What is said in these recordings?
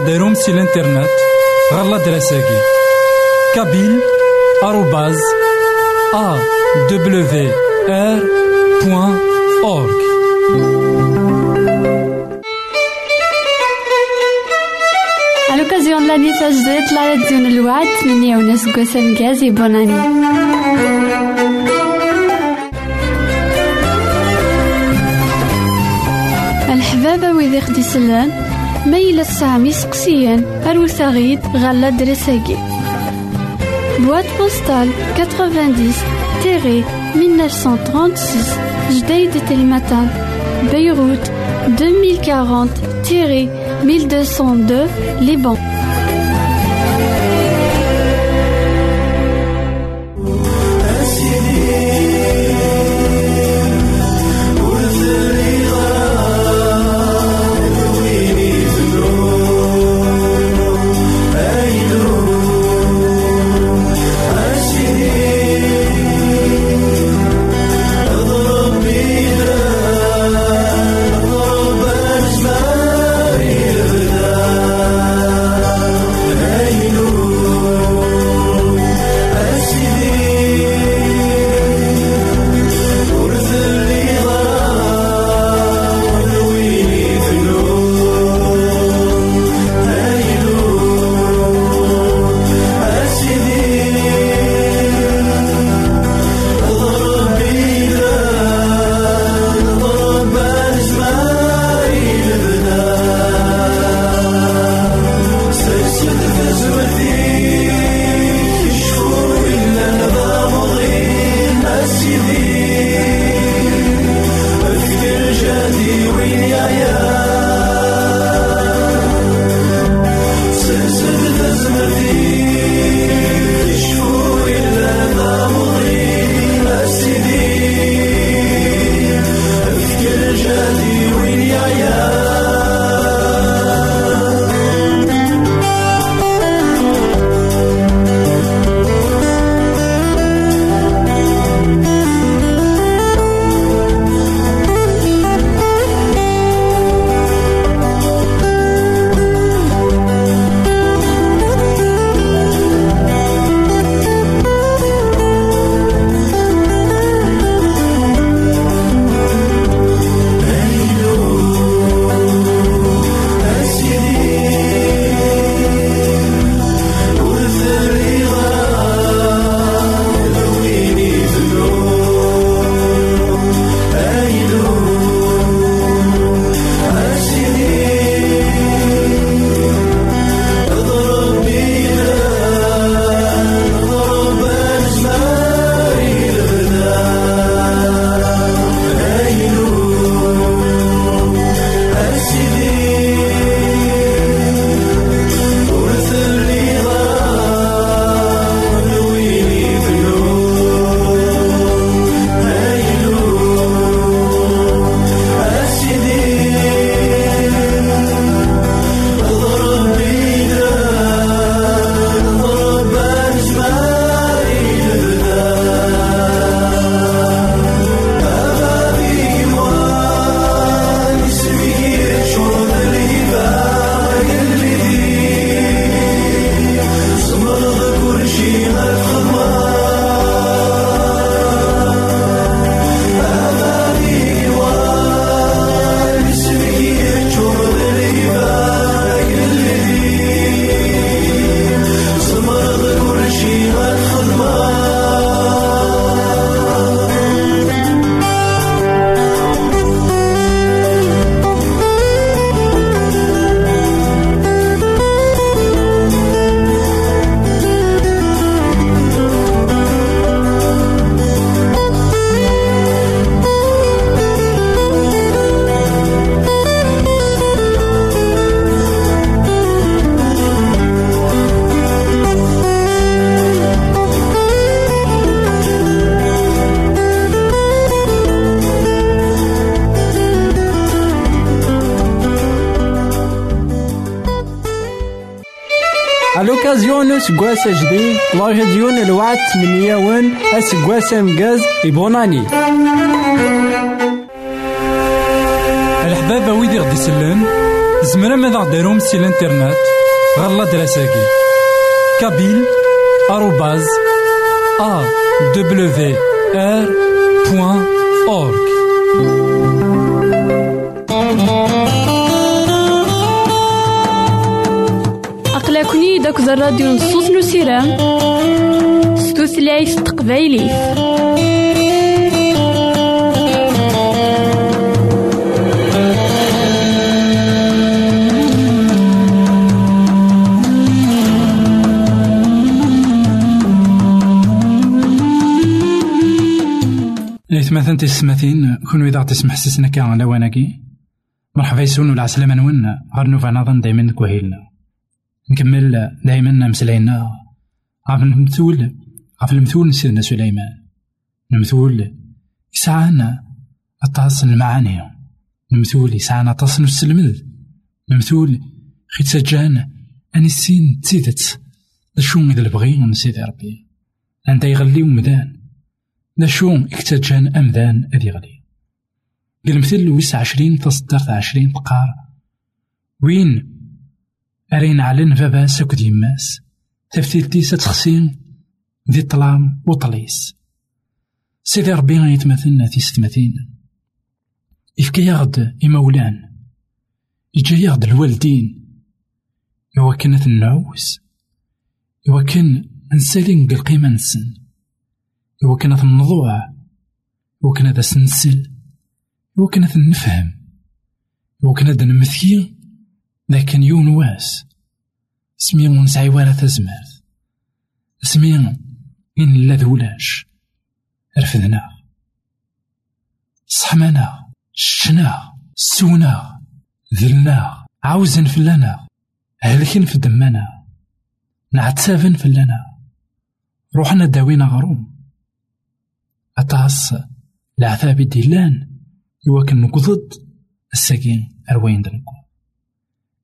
غديرهم سي الانترنت غالا دراساكي كابيل آروباز أ دبليو آر بوان أورك À l'occasion de l'année radio الوعد من يونس قسم جازي بوناني الحبابة ويدي خدي Ma yella tesɛam isteqsiyen, arwet-aɣ-d. Boîte postale 90 1936 Jdeï de Telmatan, Beyrouth 2040 1202 Liban. الوكازيون سكواس جديد لا ديون الوعد من يوم اسكواس مجاز يبوناني. الحبابة ويدي غدي يسلن زمرا ماذا غديرهم سي الإنترنت غالا دراساكي. كابيل آروباز ا دبليو ار بوان اورك أقلكني داك الراديو نصوص نسيرام ستوثلايف تقبايلي إثماثن تسمثين كون إذا تسمح سسنا كان على وناكي مرحبا يسون ولا عسلامة نون غير نوفا نظن دايما كوهيلنا نكمل دايما مسلاينا عف المثول عف المثول سيدنا سليمان. المثول يسعانا أطاس المعاني. المثول يسعانا أطاس نسلمد المثول خي تسجان أني السين تزيدت. شو إذا البغي سيدي ربي. أنت يغلي ومدان دا شو اكتجان أمذان أذي غلي المثل ويس عشرين تصدرت عشرين تقار وين أرين علن بابا سكد يماس تفتيلتي ستخسين ذي طلام وطليس. سيدي ربي يتمثلنا في ستمثين. إفكي يغد إمولان. إجا يغد الوالدين. إوا كانت النعوس إوا كان نسالين بالقيمة نسن. إوا كانت النضوع إوا كانت نفهم إوا كان هذا نمثي لكن يون واس سمي ونسعي ولا تزمرت سمي إن لا ذولاش رفدنا. صحمنا. شنا. سونا. ذلنا. عاوزن فلانا هلكن في دمنا. نعتسافن فلانا روحنا داوينا غروم. أطاس العذاب ديلان. يوكن نقضد الساكين أروين دنكو.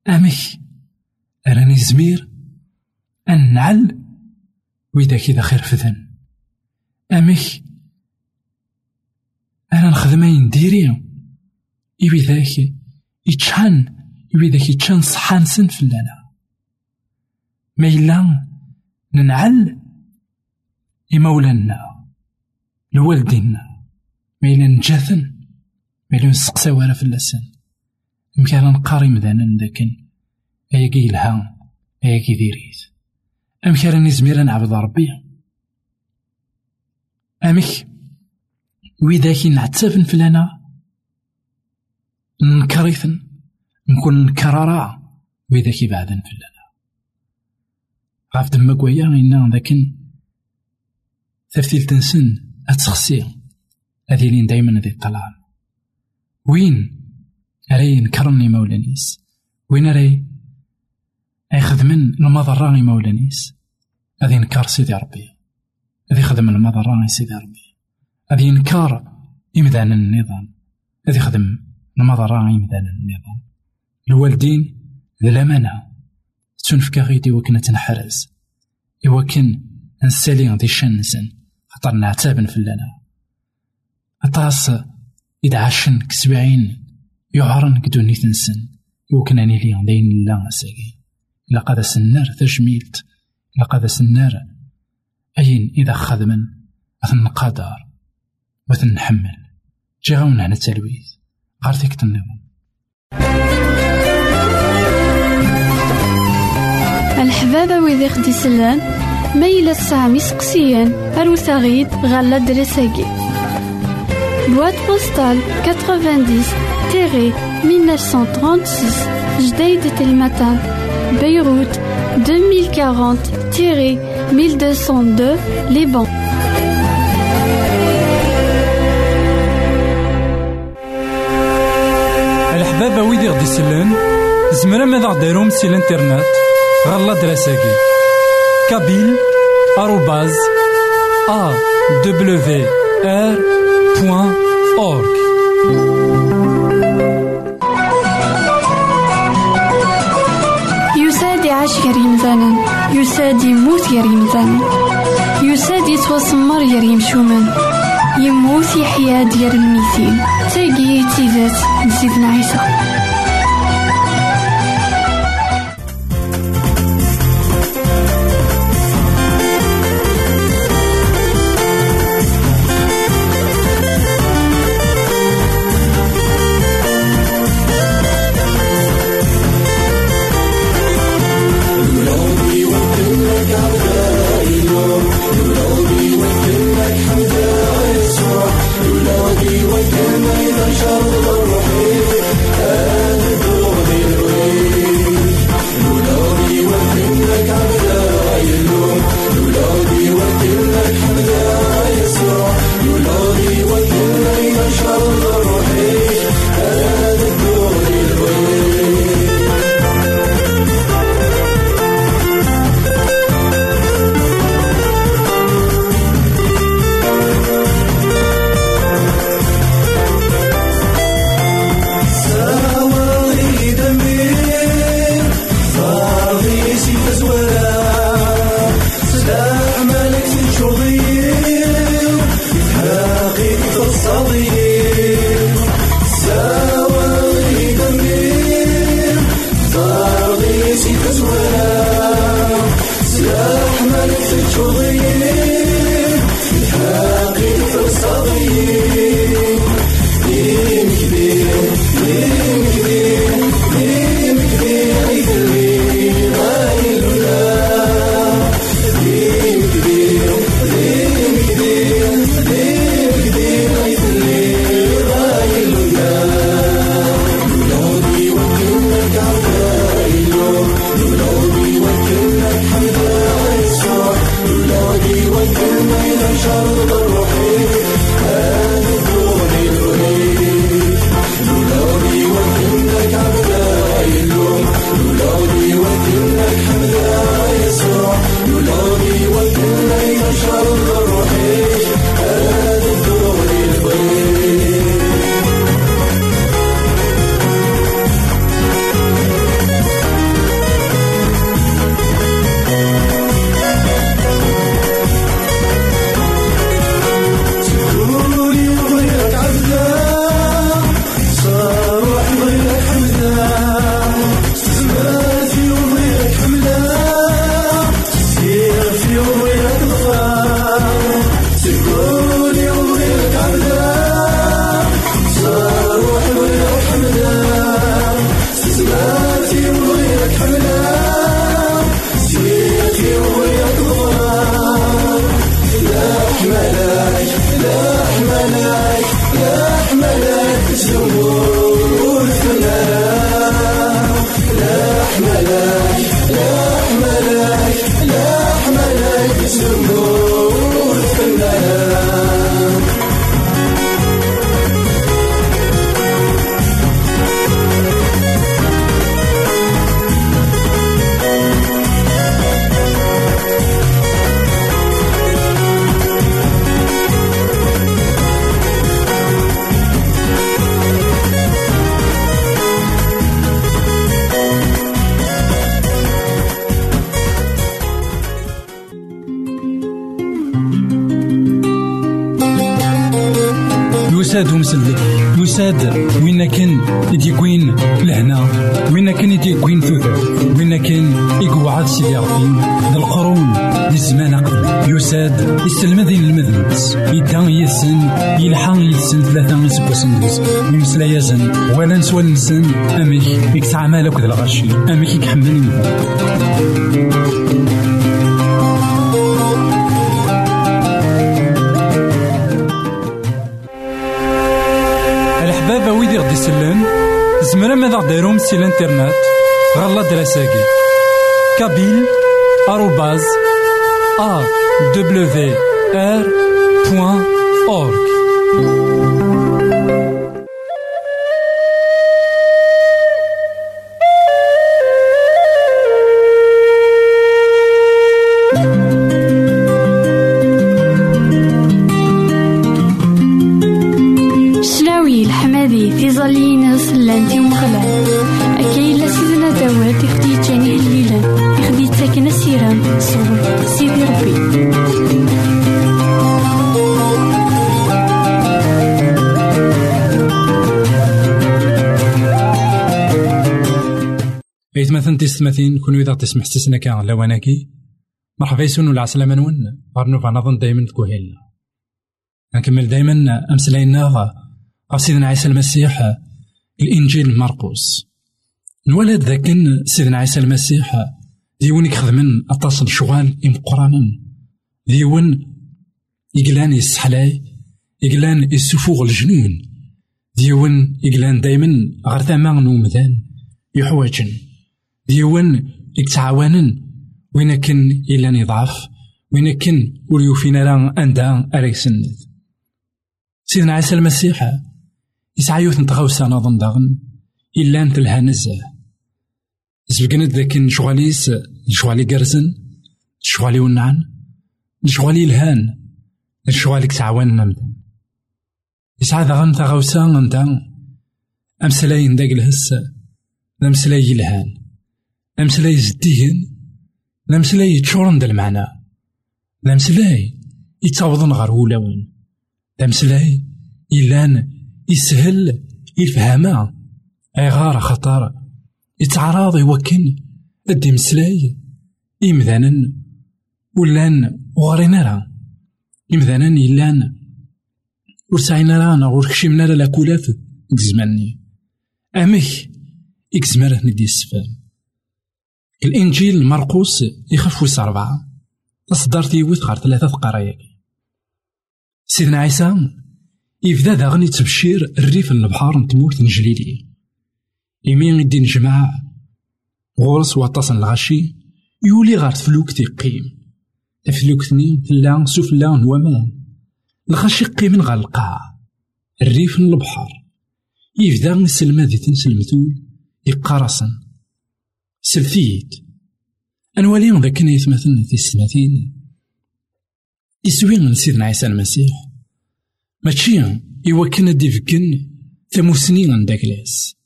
أمك أراني زمير. أن نعل وإذا كذا خير فذن أمك أنا نخدمين ديري إبي ذاك يتشحن إبي ذاك يتشحن صحان سن فلانا. ما إلا ننعل إمولانا لوالدينا. ما إلا نجاثن ما إلا نسقسا ولا فلاسن مكان نقاري مذانا لكن أياكي يلها أياكي ديريت أمك راني زميرا نعبد ربي. أمك وإذا نعتسفن فلانا نكريثن نكون نكرارا وإذا كي بعدن فلانا. غاف دمك ويا إنا لكن ثرتيل تنسن أتسخسي. أذيلين دايما ذي الطلال وين؟ أري نكرني مولانيس وين أري؟ أي خدمن المضرة مولانيس أذي نكار سيدي ربي. أذي خدم المضرة سيدي ربي. أذي نكار إمدان النظام. أذي خدم المضرة إمدان النظام. الوالدين ذي الأمانة تنفكا غيدي وكنا تنحرز. إوا كان نسالي غدي شنسن. خاطر نعتابن فلانا أطاس إذا عاشن يعرن كدوني تنسن. يوكن أني لي داين لا ساقي إلا قاد سنار تجميلت إلا قاد سنار أين إذا خدمن؟ أثن قدر وثن نحمل جي غاون هنا التلويث غارتيك تنظم الحبابة ويدي خدي سلان سامي سقسيان أروثاغيد غالا دريساكي Boîte postale 90-1936 Jdeï de Telmatan Beyrouth 2040-1202 Liban. الحبابة ويدي غدي يسلن زمرا ماذا غديرهم سي الإنترنت غالا دراساكي كابيل آروباز أ دبليو آر بوان أورك يساد يعيش غير يمثالا يساد يموت غير يمثالا يساد يتوسمر غير يمشومان يموت يحيا ديال الميتين تاقي تيزات نسيتنا عيسى. control. يساد ومسلك يساد وين كان يديكوين لهنا؟ وين كان يديكوين ثوث وين كان يقعد سيدي ربي؟ ذي الزمان قبل. يساد يسلم ذي المذنبس يدان يسن يلحق يسن. ثلاثة يسبوسن يمسلا يزن. ولا نسوى نسن. أمك يكسع مالك ذا الغشي أمك يكحملني يسلم زمرا ماذا غديرهم سي الانترنت غالا دراساكي. كابيل آروباز أ دبليو آر بوان أورك ثنتي ستماثين كون إذا تسمح ستسنا كان لواناكي مرحبا يسون ولا عسلامة نون. غارنوفا نظن دايما تكوهيلنا نكمل دايما أمسلاينا غا سيدنا عيسى المسيح الإنجيل مرقوس. نولد ذاك سيدنا عيسى المسيح. ديون يخدمن أطاس الشغال إمقرانا ديون يقلان يسحلاي يقلان يسفوغ الجنون. ديون يقلان دايما غير ثمان نومذان يحواجن ديون يتعاونن وين كن إلا يضعف وين كن وليوفينا راه أندا أريسن. سيدنا عيسى المسيح يسعى يوث نتغوصا نظن داغن إلا أنت لها نزه زبقنت ذاك شغاليس شغالي قرزن شغالي ونعن شغالي الهان شغالي كتعاون نمدن. يسعى داغن تغوصا نتا أمسلاين داك الهس أمسلاي الهان. أمسلاي زديهن لمسلاي يتشورن دا المعنى لمسلاي يتعوضن غير ولاون لمسلاي إلان يسهل يفهما غار خطر يتعراض يوكن ادي مسلاي إمذانا ولان وغرينا راه إمذانا إلان ورسعينا رانا وركشمنا لا كولاف كزماني أمك إكزمره ندي السفام الإنجيل مرقوس يخف ويس أربعة. تصدر تيوث غير ثلاثة قرايات سيدنا عيسى يبدا داغن يتبشير الريف البحار نتمورت نجليلي. يمين يدي نجمع غورس واطاس الغاشي يولي غار تفلوك تيقيم. تفلوك ثنين تلا سفلا نوامان الغاشي قيمن غار القاع الريف البحر يبدا نسلمة ذي تنسلمتول يقارسن. سلثيت أنوالي ذاك يتمثلن في السماتين يسوي من سيدنا عيسى المسيح. ماشي يوكن ديفكن ثموسنين عندك لاس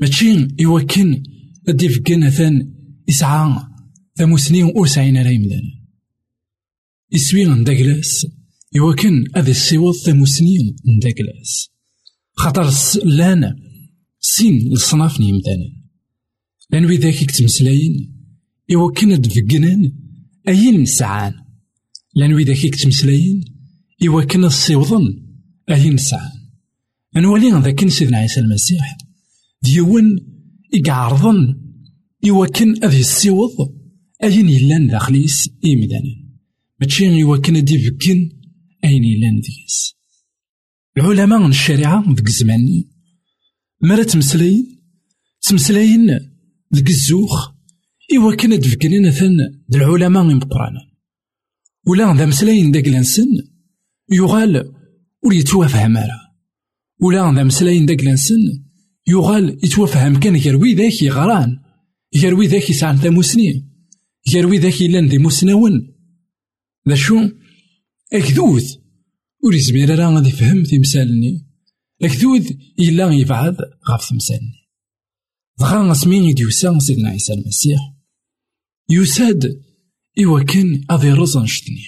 ماشي يوكن ديفكن ثان إسعى ثموسنين أوسعين راي مدان يسوي عندك لاس يوكن هذا السيوط ثموسنين عندك لاس خاطر لأن سين الصناف نيمدانا لأن وذاك كتمسلاين إوا كنا دفقنان أين لأن وذاك كتمسلاين إوا كنا الصيوضن أين نسعان؟ أنوالي ذاك سيدنا عيسى المسيح ديون إقعرضن إوا كان أذي السيوض أين يلان داخليس إيمدانا ماشي إوا كان ديفكن أين يلان ديس العلماء من الشريعة ذك زماني مرة تمسلاين تمسلاين ذك الزوخ إوا كان دفكنين ثن د العلماء مقرانا ولا ذا مسلاين داك لانسن يغال ور يتوافهم راه ولا ذا مسلاين داك لانسن يغال يتوافهم كان يروي ذاك يغران يروي ذاك يسعى ثموسنين يروي ذاك يلان ذي مسناون ذا شو؟ أكذوذ ور راه غادي يفهم تمثالني أكذوذ إلا يبعد غاف تمثالني دغا اسمين يديوسا سيدنا عيسى المسيح. يساد إوا كان أذي رزن شتني.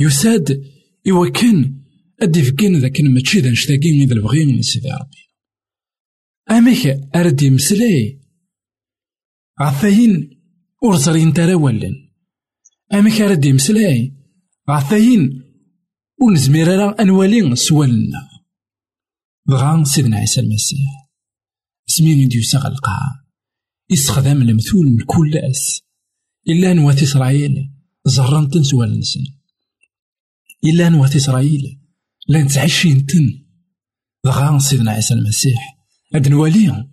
يساد إوا كان أدي فكين ذاك ماشي ذا نشتاقين إذا من سيدي ربي. أميك أردي مسلاي عثاين ورزرين ترى ولن أميك أردي مسلاي عثاين ونزمير راه أنوالي سوالنا. بغا سيدنا عيسى المسيح سمين ديوسا القاعة يستخدم المثول من كل أس. إلا نوات إسرائيل زرن تنسوى النسن إلا نوات إسرائيل لأن تعيشين تن. دغا سيدنا عيسى المسيح هاد نواليهم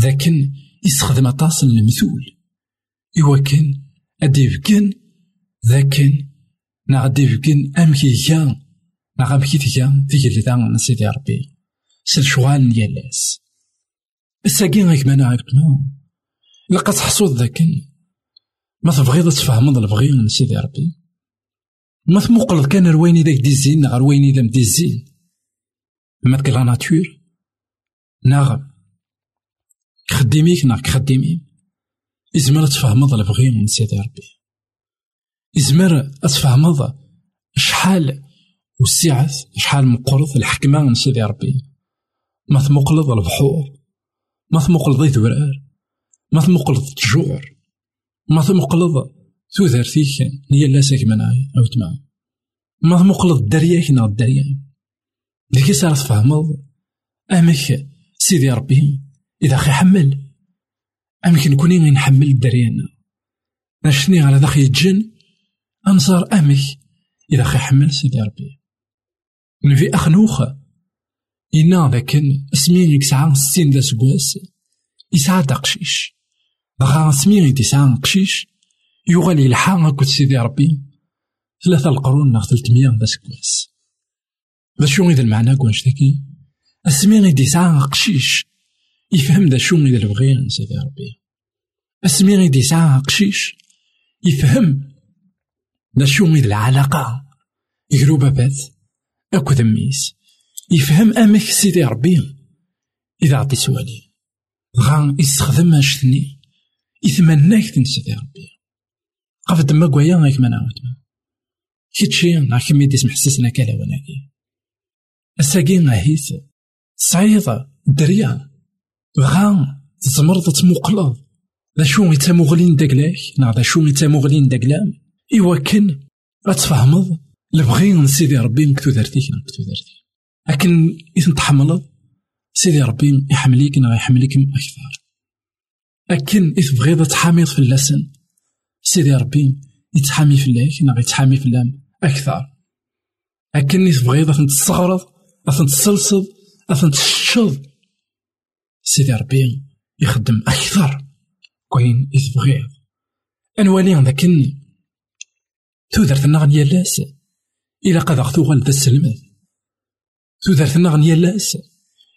ذاكن يستخدم أطاس المثول. إوا كان أدي فكن ذاكن نا غدي فكن أمكي كان نا غامكي تيا تيجي لدان سيدي ربي. سل شوال نيالاس الساقي غيك مانا عيقنا لقا تحصود ذاك ما تبغيض تفهمض البغي من سيدي ربي. ما تموقل كان رويني ذاك دي الزين غير ويني ذا مدي الزين ما لا ناتور ناغ خديميك ناغ خديمي إزمر تفهمض البغي من سيدي ربي. إزمر تفهمض شحال والسعة شحال مقرض الحكمة من سيدي ربي. ما تمقلض البحور ما ثموقل ضي ذورار ما تمقلض التجوع ما تمقلض تودرتيك هي لا ساكمة أو تما ما تمقلض الدرياك نا الدريا ديكي صار تفهمض أمك سيدي ربي إذا خي حمل أمك نكوني نحمل الدريانا نشني على ذاك الجن؟ أنصار أمك؟ إذا خي حمل سيدي ربي. نفي أخنوخة إنا ذاك سمين يكسعان ستين دا سكواس يسعى دقشيش دغا سمين يسعى قشيش يغال يلحى أكد سيدي ربي. ثلاثة القرون ناغ ثلثمية دا سكواس ذا شو إذا المعنى كواش ذاكي اسمين يدي سعى قشيش يفهم ذا شو إذا البغي سيدي ربي. يدي سعى قشيش يفهم ذا شو إذا العلاقة. يقرو بابات أكو ذميس يفهم أمك سيدي ربي. إذا عطي سوالي غا يستخدم أشتني يتمناك سيدي ربي. قف دما كوايا غاك ما نعاود. كيتشي نا كمي ديس محسسنا كالا وناكي الساقي غاهيت صعيدة دريا. غا تزمر تموقلض ذا شو يتموغلين داكلاك نا ذا شو يتموغلين داكلام إوا كان غتفهمض لبغي من سيدي ربي نكتو درتيك نكتو درتي لكن إذا تحملض سيدي ربي يحمليك نا يحمليك أكثر. لكن إذا بغيت تحاميض في اللسن. سيدي ربي يتحامي فلاك نا يتحامي فلام أكثر. لكن إذا بغيت أثن تستغرض أثن تسلسل أثن تشد سيدي ربي يخدم أكثر. كوين إذ بغيت أنوالي لكن تودرت النغن يالاس إلا قد أغتوغل ذا السلمة تودرت النغن يالاس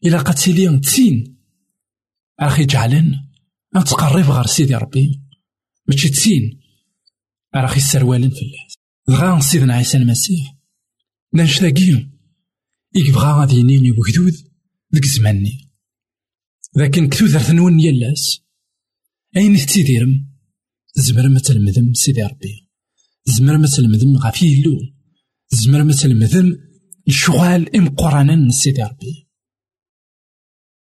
إلا قد سيلي تسين أخي جعلن. نتقرب غير سيدي ربي. ماشي تسين. السروالين في الله غا سيدنا عيسى المسيح. نانش لاقيهم يبغى غادي ينيني بوكدود ذيك زماني. لكن كتوثر نون يلاس أين تيديرم زمر ما تلمذم سيدي ربي. زمر ما تلمذم غا يلو. زمر ما تلمذم الشغال إم قرانا سيدي ربي.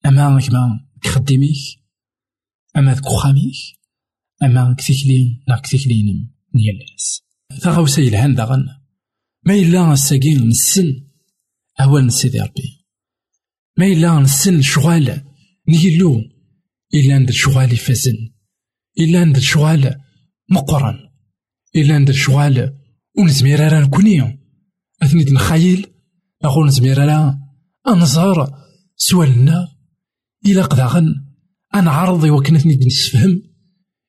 أما كما كخدميك؟ أما ذك خاميك أما كتيكلين لا كتيكلين نيلاس ثغاوسا يلهان داغن ما إلا الساقين نسن أوان سيدي ربي. ما إلا نسن شغال نيلو إلا عند الشغال يفازن إلا عند الشغال مقرن. إلا عند الشغال ونزمير راه نكوني أثني نخايل أقول نزمير راه أنظار سوالنا. إلا قداغن أنا عرضي وكنتني نسفهم.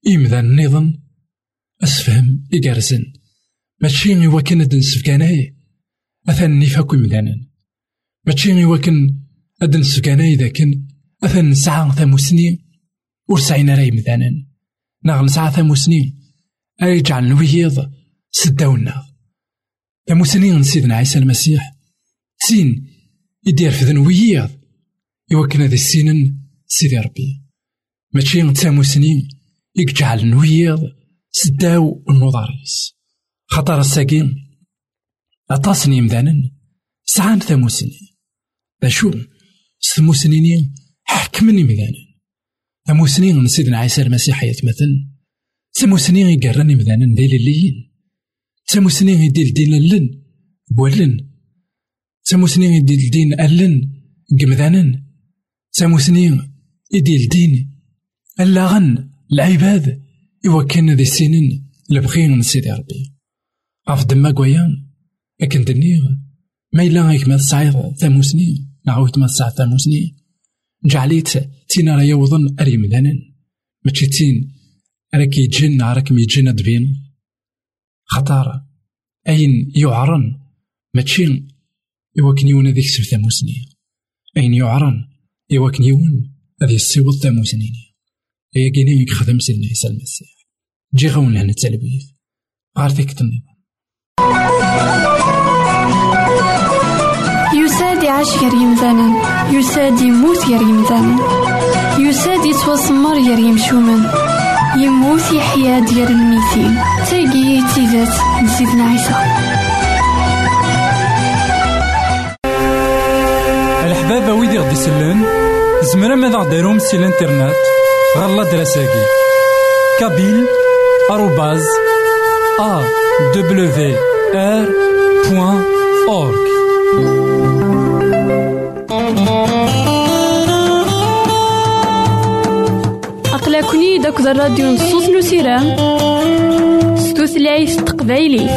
إمذا النظام أسفهم إقارسن ماشي إوا كان هاد نسفكاناي أثان نفاكو مدانا ماشي إوا كان هاد نسفكاناي إذا كان أثان نسعى ثاموسني ور سعينا راي مدانا ناغ نسعى ثاموسني أي جعل نويض. سداونا ثاموسني نسيدنا عيسى المسيح. سين. يدير في ذنويض. إوا كان هذا السنن سيدي ربي. ماشي ثاموسني يجعل نويض سداو النضاريس خطر الساقين أطاسني مذانن سعان ثموسني باشو ثموسنيني حكمني مذانن ثموسنين من سيدنا عيسى المسيح يتمثل ثموسنين يقرني مذانن ديل الليين ثموسنين يديل دين اللن بولن. ثموسنين يديل دين اللن قمذانن ثموسنين يديل دين اللاغن العباد إوا كان ذي السنين لبخين من سيدي ربي. غاف دما كويان لكن دنيغ ما إلا غيك ما تسعيض ثاموسني نعاود ما تسعى ثاموسني جعليت تينا راه يوضن أري مدانن ماشي تين راك يجن راك ميجن دبين خطر أين يعرن؟ ماشي إوا كن يون هذيك سب ثاموسني أين يعرن؟ إوا كن يون هذي السيوض ثاموسني هي كيني يخدم سيدنا عيسى المسيح جي غون لهنا التلبيث غار ذيك النظام يساد يعيش غير يمثالا يساد يموت غير يمثالا يساد يتوسمر غير يمشومان يموت يحيا ديال الميتين تاقي تيزات نسيتنا عيسى الحبابة ويدي غدي يسلن زمرا ماذا غديرهم سي الانترنت غالا دراساكي كابيل آروباز أ دبليو آر بوان أورك أقلكني داك الراديو نصوص نسيرام ستوثلايف تقبايلي